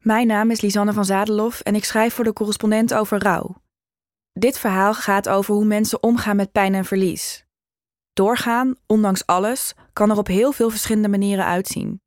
Mijn naam is Lisanne van Zadelof en ik schrijf voor de correspondent over rouw. Dit verhaal gaat over hoe mensen omgaan met pijn en verlies. Doorgaan, ondanks alles, kan er op heel veel verschillende manieren uitzien.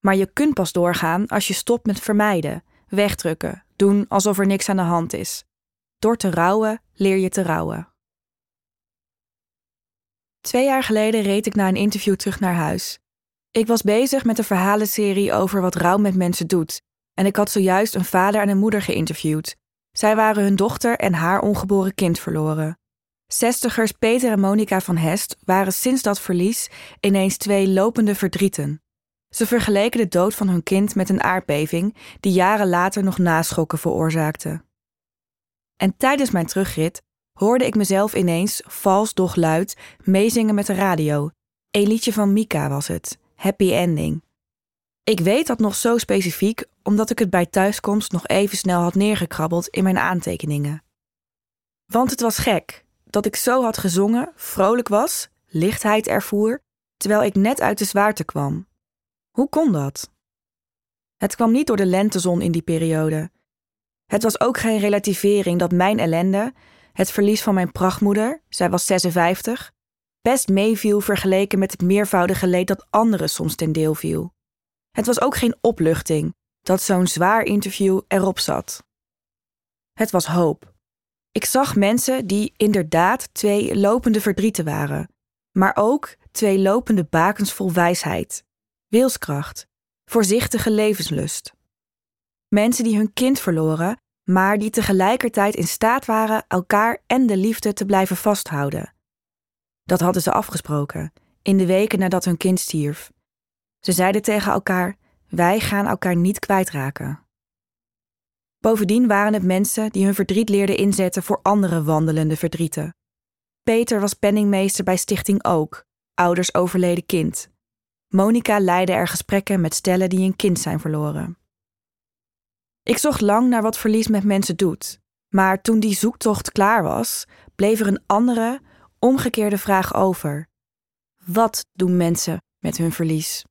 Maar je kunt pas doorgaan als je stopt met vermijden, wegdrukken, doen alsof er niks aan de hand is. Door te rouwen leer je te rouwen. Twee jaar geleden reed ik na een interview terug naar huis. Ik was bezig met een verhalenserie over wat rouw met mensen doet. En ik had zojuist een vader en een moeder geïnterviewd. Zij waren hun dochter en haar ongeboren kind verloren. Zestigers Peter en Monica van Hest waren sinds dat verlies ineens twee lopende verdrieten. Ze vergeleken de dood van hun kind met een aardbeving die jaren later nog naschokken veroorzaakte. En tijdens mijn terugrit hoorde ik mezelf ineens, vals doch luid, meezingen met de radio. Een liedje van Mika was het, Happy Ending. Ik weet dat nog zo specifiek omdat ik het bij thuiskomst nog even snel had neergekrabbeld in mijn aantekeningen. Want het was gek dat ik zo had gezongen, vrolijk was, lichtheid ervoer, terwijl ik net uit de zwaarte kwam. Hoe kon dat? Het kwam niet door de lentezon in die periode. Het was ook geen relativering dat mijn ellende, het verlies van mijn prachtmoeder, zij was 56, best meeviel vergeleken met het meervoudige leed dat anderen soms ten deel viel. Het was ook geen opluchting dat zo'n zwaar interview erop zat. Het was hoop. Ik zag mensen die inderdaad twee lopende verdrieten waren, maar ook twee lopende bakens vol wijsheid, wilskracht, voorzichtige levenslust. Mensen die hun kind verloren, maar die tegelijkertijd in staat waren elkaar en de liefde te blijven vasthouden. Dat hadden ze afgesproken, in de weken nadat hun kind stierf. Ze zeiden tegen elkaar: Wij gaan elkaar niet kwijtraken. Bovendien waren het mensen die hun verdriet leerden inzetten voor andere wandelende verdrieten. Peter was penningmeester bij Stichting Ook, ouders overleden kind. Monica leidde er gesprekken met stellen die een kind zijn verloren. Ik zocht lang naar wat verlies met mensen doet, maar toen die zoektocht klaar was, bleef er een andere, omgekeerde vraag over. Wat doen mensen met hun verlies?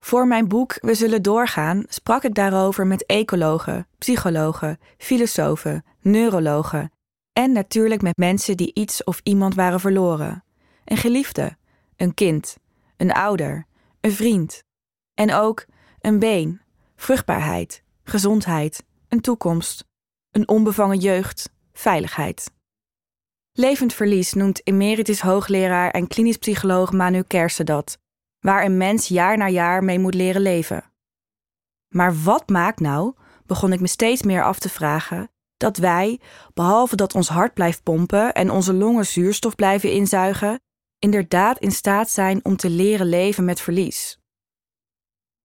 Voor mijn boek We zullen doorgaan sprak ik daarover met ecologen, psychologen, filosofen, neurologen en natuurlijk met mensen die iets of iemand waren verloren. Een geliefde, een kind, een ouder, een vriend en ook een been, vruchtbaarheid, gezondheid, een toekomst, een onbevangen jeugd, veiligheid. Levend verlies noemt emeritus hoogleraar en klinisch psycholoog Manu Kersen dat, waar een mens jaar na jaar mee moet leren leven. Maar wat maakt nou, begon ik me steeds meer af te vragen, dat wij, behalve dat ons hart blijft pompen en onze longen zuurstof blijven inzuigen, inderdaad in staat zijn om te leren leven met verlies?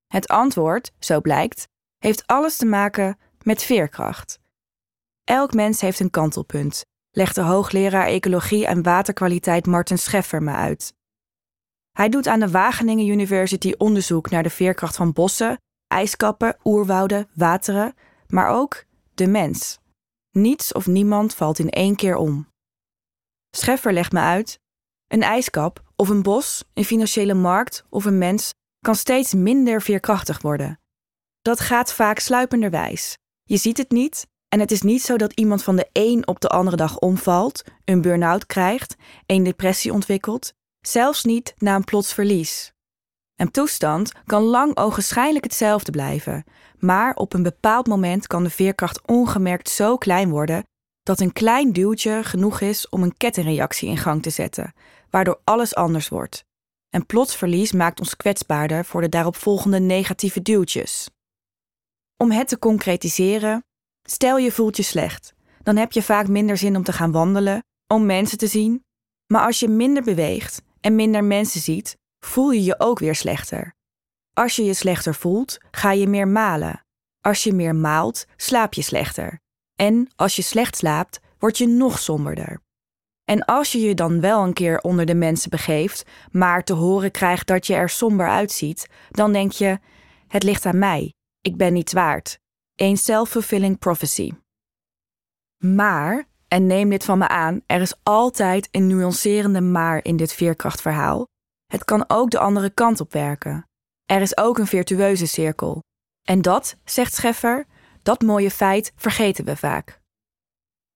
Het antwoord, zo blijkt, heeft alles te maken met veerkracht. Elk mens heeft een kantelpunt, legt de hoogleraar ecologie en waterkwaliteit Martin Scheffer me uit. Hij doet aan de Wageningen University onderzoek naar de veerkracht van bossen, ijskappen, oerwouden, wateren, maar ook de mens. Niets of niemand valt in één keer om. Scheffer legt me uit: een ijskap of een bos, een financiële markt of een mens kan steeds minder veerkrachtig worden. Dat gaat vaak sluipenderwijs. Je ziet het niet en het is niet zo dat iemand van de een op de andere dag omvalt, een burn-out krijgt, een depressie ontwikkelt, zelfs niet na een plots verlies. Een toestand kan lang ogenschijnlijk hetzelfde blijven, maar op een bepaald moment kan de veerkracht ongemerkt zo klein worden dat een klein duwtje genoeg is om een kettingreactie in gang te zetten, waardoor alles anders wordt. En plots verlies maakt ons kwetsbaarder voor de daaropvolgende negatieve duwtjes. Om het te concretiseren, stel je voelt je slecht. Dan heb je vaak minder zin om te gaan wandelen, om mensen te zien. Maar als je minder beweegt en minder mensen ziet, voel je je ook weer slechter. Als je je slechter voelt, ga je meer malen. Als je meer maalt, slaap je slechter. En als je slecht slaapt, word je nog somberder. En als je je dan wel een keer onder de mensen begeeft, maar te horen krijgt dat je er somber uitziet, dan denk je: het ligt aan mij, ik ben niets waard. Een self-fulfilling prophecy. Maar, en neem dit van me aan, er is altijd een nuancerende maar in dit veerkrachtverhaal. Het kan ook de andere kant op werken. Er is ook een virtueuze cirkel. En dat, zegt Scheffer, dat mooie feit vergeten we vaak.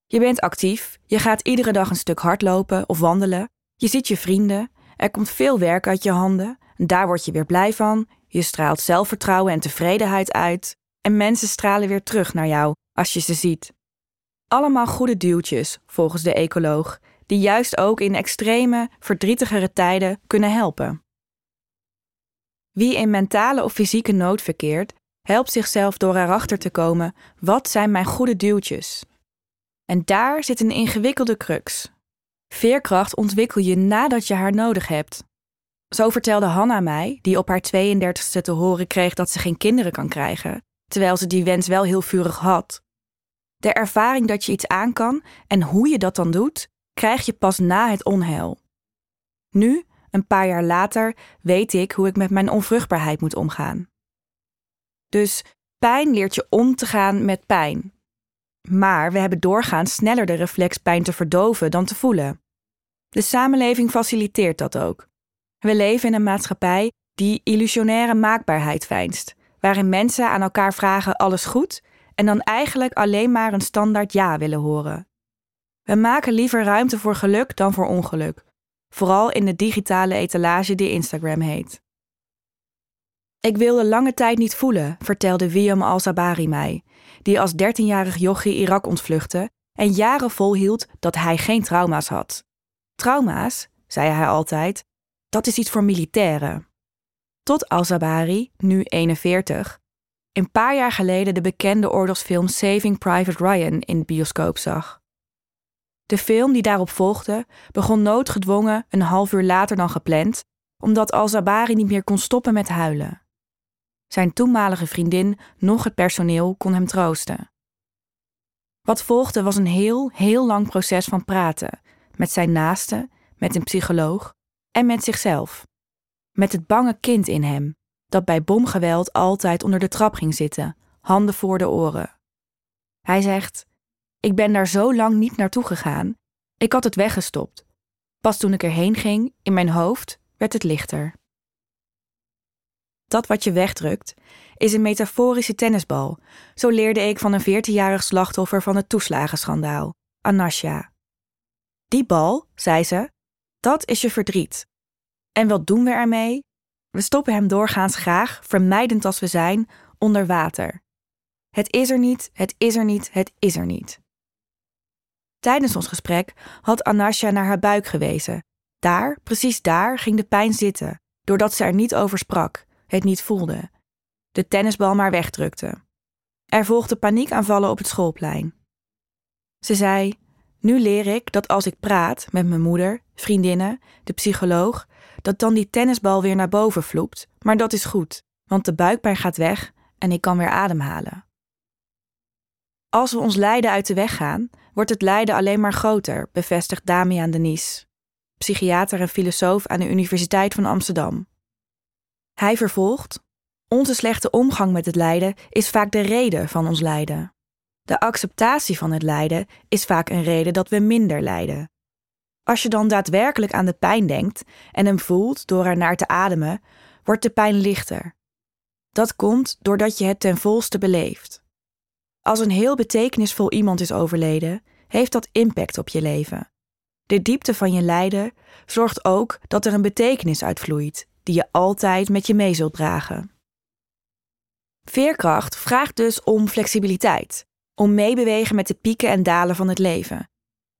Je bent actief, je gaat iedere dag een stuk hardlopen of wandelen, je ziet je vrienden, er komt veel werk uit je handen, en daar word je weer blij van, je straalt zelfvertrouwen en tevredenheid uit, en mensen stralen weer terug naar jou als je ze ziet. Allemaal goede duwtjes, volgens de ecoloog, die juist ook in extreme, verdrietigere tijden kunnen helpen. Wie in mentale of fysieke nood verkeert, helpt zichzelf door erachter te komen: wat zijn mijn goede duwtjes? En daar zit een ingewikkelde crux. Veerkracht ontwikkel je nadat je haar nodig hebt. Zo vertelde Hanna mij, die op haar 32e te horen kreeg dat ze geen kinderen kan krijgen, terwijl ze die wens wel heel vurig had. De ervaring dat je iets aan kan en hoe je dat dan doet, krijg je pas na het onheil. Nu, een paar jaar later, weet ik hoe ik met mijn onvruchtbaarheid moet omgaan. Dus pijn leert je om te gaan met pijn. Maar we hebben doorgaans sneller de reflex pijn te verdoven dan te voelen. De samenleving faciliteert dat ook. We leven in een maatschappij die illusionaire maakbaarheid veinst, waarin mensen aan elkaar vragen alles goed en dan eigenlijk alleen maar een standaard ja willen horen. We maken liever ruimte voor geluk dan voor ongeluk, vooral in de digitale etalage die Instagram heet. Ik wilde lange tijd niet voelen, vertelde Wiam al-Sabari mij, die als 13-jarig jochie Irak ontvluchtte en jaren volhield dat hij geen trauma's had. Trauma's, zei hij altijd, dat is iets voor militairen. Tot al-Sabari, nu 41, een paar jaar geleden de bekende oorlogsfilm Saving Private Ryan in de bioscoop zag. De film die daarop volgde begon noodgedwongen een half uur later dan gepland, omdat al-Zabari niet meer kon stoppen met huilen. Zijn toenmalige vriendin, nog het personeel, kon hem troosten. Wat volgde was een heel, heel lang proces van praten, met zijn naaste, met een psycholoog en met zichzelf. Met het bange kind in hem, dat bij bomgeweld altijd onder de trap ging zitten, handen voor de oren. Hij zegt: Ik ben daar zo lang niet naartoe gegaan. Ik had het weggestopt. Pas toen ik erheen ging, in mijn hoofd, werd het lichter. Dat wat je wegdrukt, is een metaforische tennisbal. Zo leerde ik van een 14-jarig slachtoffer van het toeslagenschandaal, Anasja. Die bal, zei ze, dat is je verdriet. En wat doen we ermee? We stoppen hem doorgaans graag, vermijdend als we zijn, onder water. Het is er niet, het is er niet, het is er niet. Tijdens ons gesprek had Anasja naar haar buik gewezen. Daar, precies daar, ging de pijn zitten, doordat ze er niet over sprak, het niet voelde, de tennisbal maar wegdrukte. Er volgden paniekaanvallen op het schoolplein. Ze zei: Nu leer ik dat als ik praat met mijn moeder, vriendinnen, de psycholoog, dat dan die tennisbal weer naar boven vloept, maar dat is goed, want de buikpijn gaat weg en ik kan weer ademhalen. Als we ons lijden uit de weg gaan, wordt het lijden alleen maar groter, bevestigt Damian Denies, psychiater en filosoof aan de Universiteit van Amsterdam. Hij vervolgt: Onze slechte omgang met het lijden is vaak de reden van ons lijden. De acceptatie van het lijden is vaak een reden dat we minder lijden. Als je dan daadwerkelijk aan de pijn denkt en hem voelt door er naar te ademen, wordt de pijn lichter. Dat komt doordat je het ten volste beleeft. Als een heel betekenisvol iemand is overleden, heeft dat impact op je leven. De diepte van je lijden zorgt ook dat er een betekenis uitvloeit, die je altijd met je mee zult dragen. Veerkracht vraagt dus om flexibiliteit, om meebewegen met de pieken en dalen van het leven.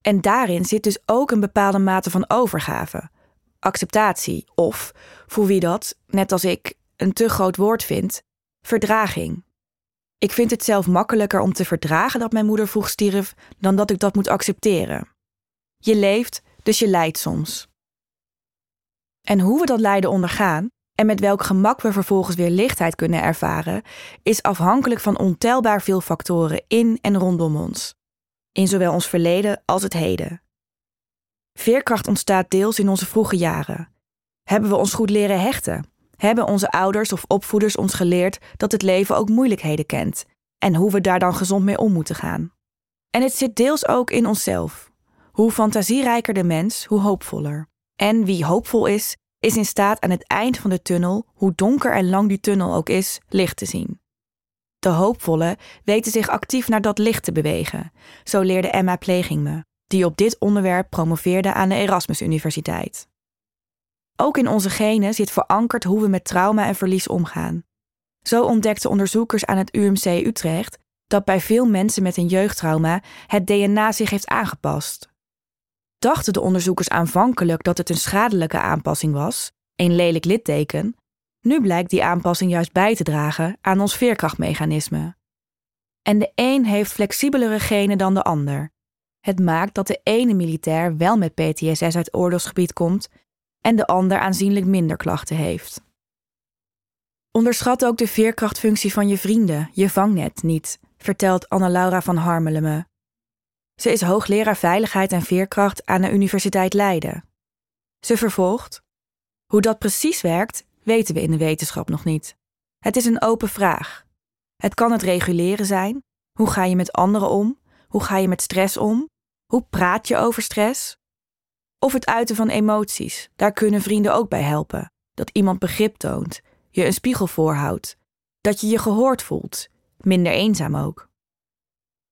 En daarin zit dus ook een bepaalde mate van overgave, acceptatie of, voor wie dat, net als ik, een te groot woord vindt, verdraging. Ik vind het zelf makkelijker om te verdragen dat mijn moeder vroeg stierf dan dat ik dat moet accepteren. Je leeft, dus je lijdt soms. En hoe we dat lijden ondergaan en met welk gemak we vervolgens weer lichtheid kunnen ervaren, is afhankelijk van ontelbaar veel factoren in en rondom ons in zowel ons verleden als het heden. Veerkracht ontstaat deels in onze vroege jaren. Hebben we ons goed leren hechten? Hebben onze ouders of opvoeders ons geleerd dat het leven ook moeilijkheden kent en hoe we daar dan gezond mee om moeten gaan? En het zit deels ook in onszelf. Hoe fantasierijker de mens, hoe hoopvoller. En wie hoopvol is, is in staat aan het eind van de tunnel, hoe donker en lang die tunnel ook is, licht te zien. De hoopvolle weten zich actief naar dat licht te bewegen. Zo leerde Emma Pleging me, die op dit onderwerp promoveerde aan de Erasmus Universiteit. Ook in onze genen zit verankerd hoe we met trauma en verlies omgaan. Zo ontdekten onderzoekers aan het UMC Utrecht dat bij veel mensen met een jeugdtrauma het DNA zich heeft aangepast. Dachten de onderzoekers aanvankelijk dat het een schadelijke aanpassing was, een lelijk litteken, nu blijkt die aanpassing juist bij te dragen aan ons veerkrachtmechanisme. En de een heeft flexibelere genen dan de ander. Het maakt dat de ene militair wel met PTSS uit oorlogsgebied komt en de ander aanzienlijk minder klachten heeft. Onderschat ook de veerkrachtfunctie van je vrienden, je vangnet, niet, vertelt Anna-Laura van Harmelen me. Ze is hoogleraar veiligheid en veerkracht aan de Universiteit Leiden. Ze vervolgt: Hoe dat precies werkt, weten we in de wetenschap nog niet. Het is een open vraag. Het kan het reguleren zijn. Hoe ga je met anderen om? Hoe ga je met stress om? Hoe praat je over stress? Of het uiten van emoties. Daar kunnen vrienden ook bij helpen. Dat iemand begrip toont, je een spiegel voorhoudt, dat je je gehoord voelt, minder eenzaam ook.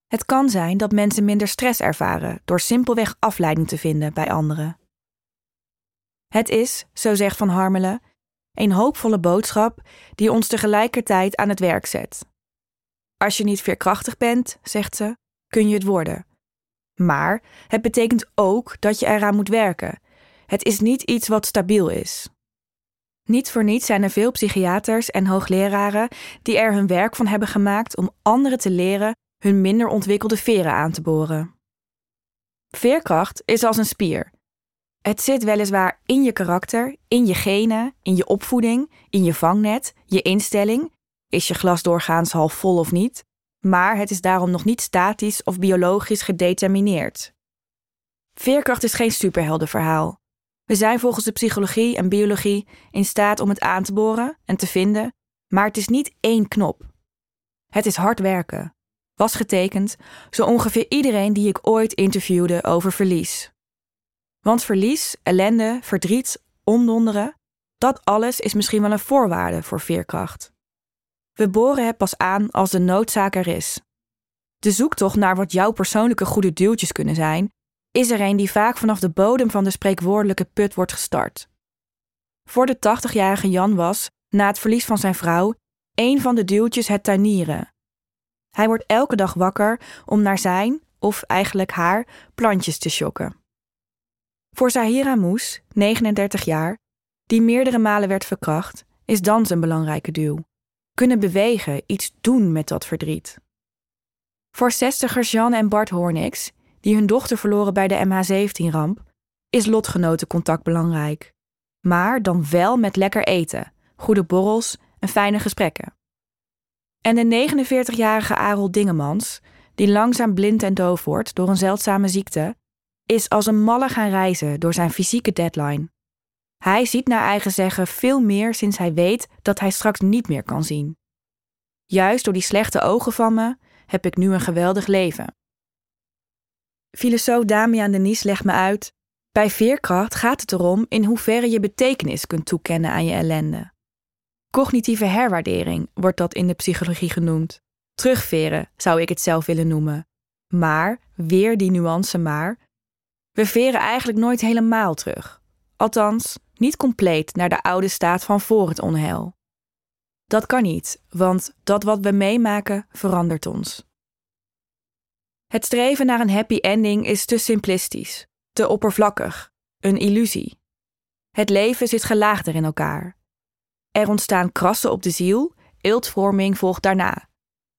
Het kan zijn dat mensen minder stress ervaren door simpelweg afleiding te vinden bij anderen. Het is, zo zegt Van Harmelen, een hoopvolle boodschap die ons tegelijkertijd aan het werk zet. Als je niet veerkrachtig bent, zegt ze, kun je het worden. Maar het betekent ook dat je eraan moet werken. Het is niet iets wat stabiel is. Niet voor niets zijn er veel psychiaters en hoogleraren die er hun werk van hebben gemaakt om anderen te leren hun minder ontwikkelde veren aan te boren. Veerkracht is als een spier. Het zit weliswaar in je karakter, in je genen, in je opvoeding, in je vangnet, je instelling. Is je glas doorgaans half vol of niet? Maar het is daarom nog niet statisch of biologisch gedetermineerd. Veerkracht is geen superheldenverhaal. We zijn volgens de psychologie en biologie in staat om het aan te boren en te vinden, maar het is niet één knop. Het is hard werken. Was getekend zo ongeveer iedereen die ik ooit interviewde over verlies. Want verlies, ellende, verdriet, ondonderen, dat alles is misschien wel een voorwaarde voor veerkracht. We boren het pas aan als de noodzaak er is. De zoektocht naar wat jouw persoonlijke goede duwtjes kunnen zijn, is er een die vaak vanaf de bodem van de spreekwoordelijke put wordt gestart. Voor de 80-jarige Jan was, na het verlies van zijn vrouw, een van de duwtjes het tuinieren. Hij wordt elke dag wakker om naar zijn, of eigenlijk haar, plantjes te shocken. Voor Zahira Moes, 39 jaar, die meerdere malen werd verkracht, is dans een belangrijke duw. Kunnen bewegen, iets doen met dat verdriet. Voor zestigers Jan en Bart Hornix, die hun dochter verloren bij de MH17-ramp, is lotgenotencontact belangrijk. Maar dan wel met lekker eten, goede borrels en fijne gesprekken. En de 49-jarige Arel Dingemans, die langzaam blind en doof wordt door een zeldzame ziekte, is als een malle gaan reizen door zijn fysieke deadline. Hij ziet naar eigen zeggen veel meer sinds hij weet dat hij straks niet meer kan zien. Juist door die slechte ogen van me heb ik nu een geweldig leven. Filosoof Damian Denis legt me uit: bij veerkracht gaat het erom in hoeverre je betekenis kunt toekennen aan je ellende. Cognitieve herwaardering wordt dat in de psychologie genoemd. Terugveren zou ik het zelf willen noemen. Maar, weer die nuance maar, we veren eigenlijk nooit helemaal terug. Althans, niet compleet naar de oude staat van voor het onheil. Dat kan niet, want dat wat we meemaken verandert ons. Het streven naar een happy ending is te simplistisch, te oppervlakkig, een illusie. Het leven zit gelaagder in elkaar. Er ontstaan krassen op de ziel, eeltvorming volgt daarna.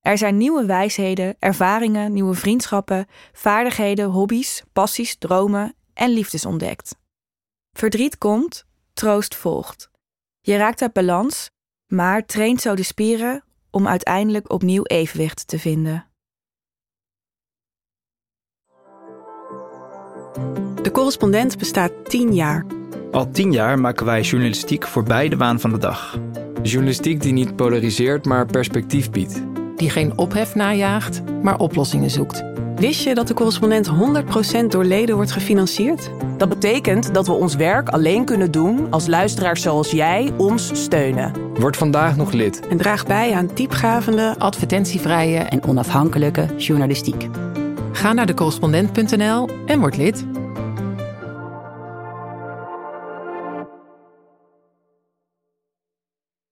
Er zijn nieuwe wijsheden, ervaringen, nieuwe vriendschappen, vaardigheden, hobby's, passies, dromen en liefdes ontdekt. Verdriet komt, troost volgt. Je raakt uit balans, maar traint zo de spieren om uiteindelijk opnieuw evenwicht te vinden. De correspondent bestaat tien jaar. Al tien jaar maken wij journalistiek voorbij de waan van de dag. Journalistiek die niet polariseert, maar perspectief biedt. Die geen ophef najaagt, maar oplossingen zoekt. Wist je dat de correspondent 100% door leden wordt gefinancierd? Dat betekent dat we ons werk alleen kunnen doen als luisteraars zoals jij ons steunen. Word vandaag nog lid. En draag bij aan diepgavende Advertentievrije en onafhankelijke journalistiek. Ga naar de correspondent.nl en word lid.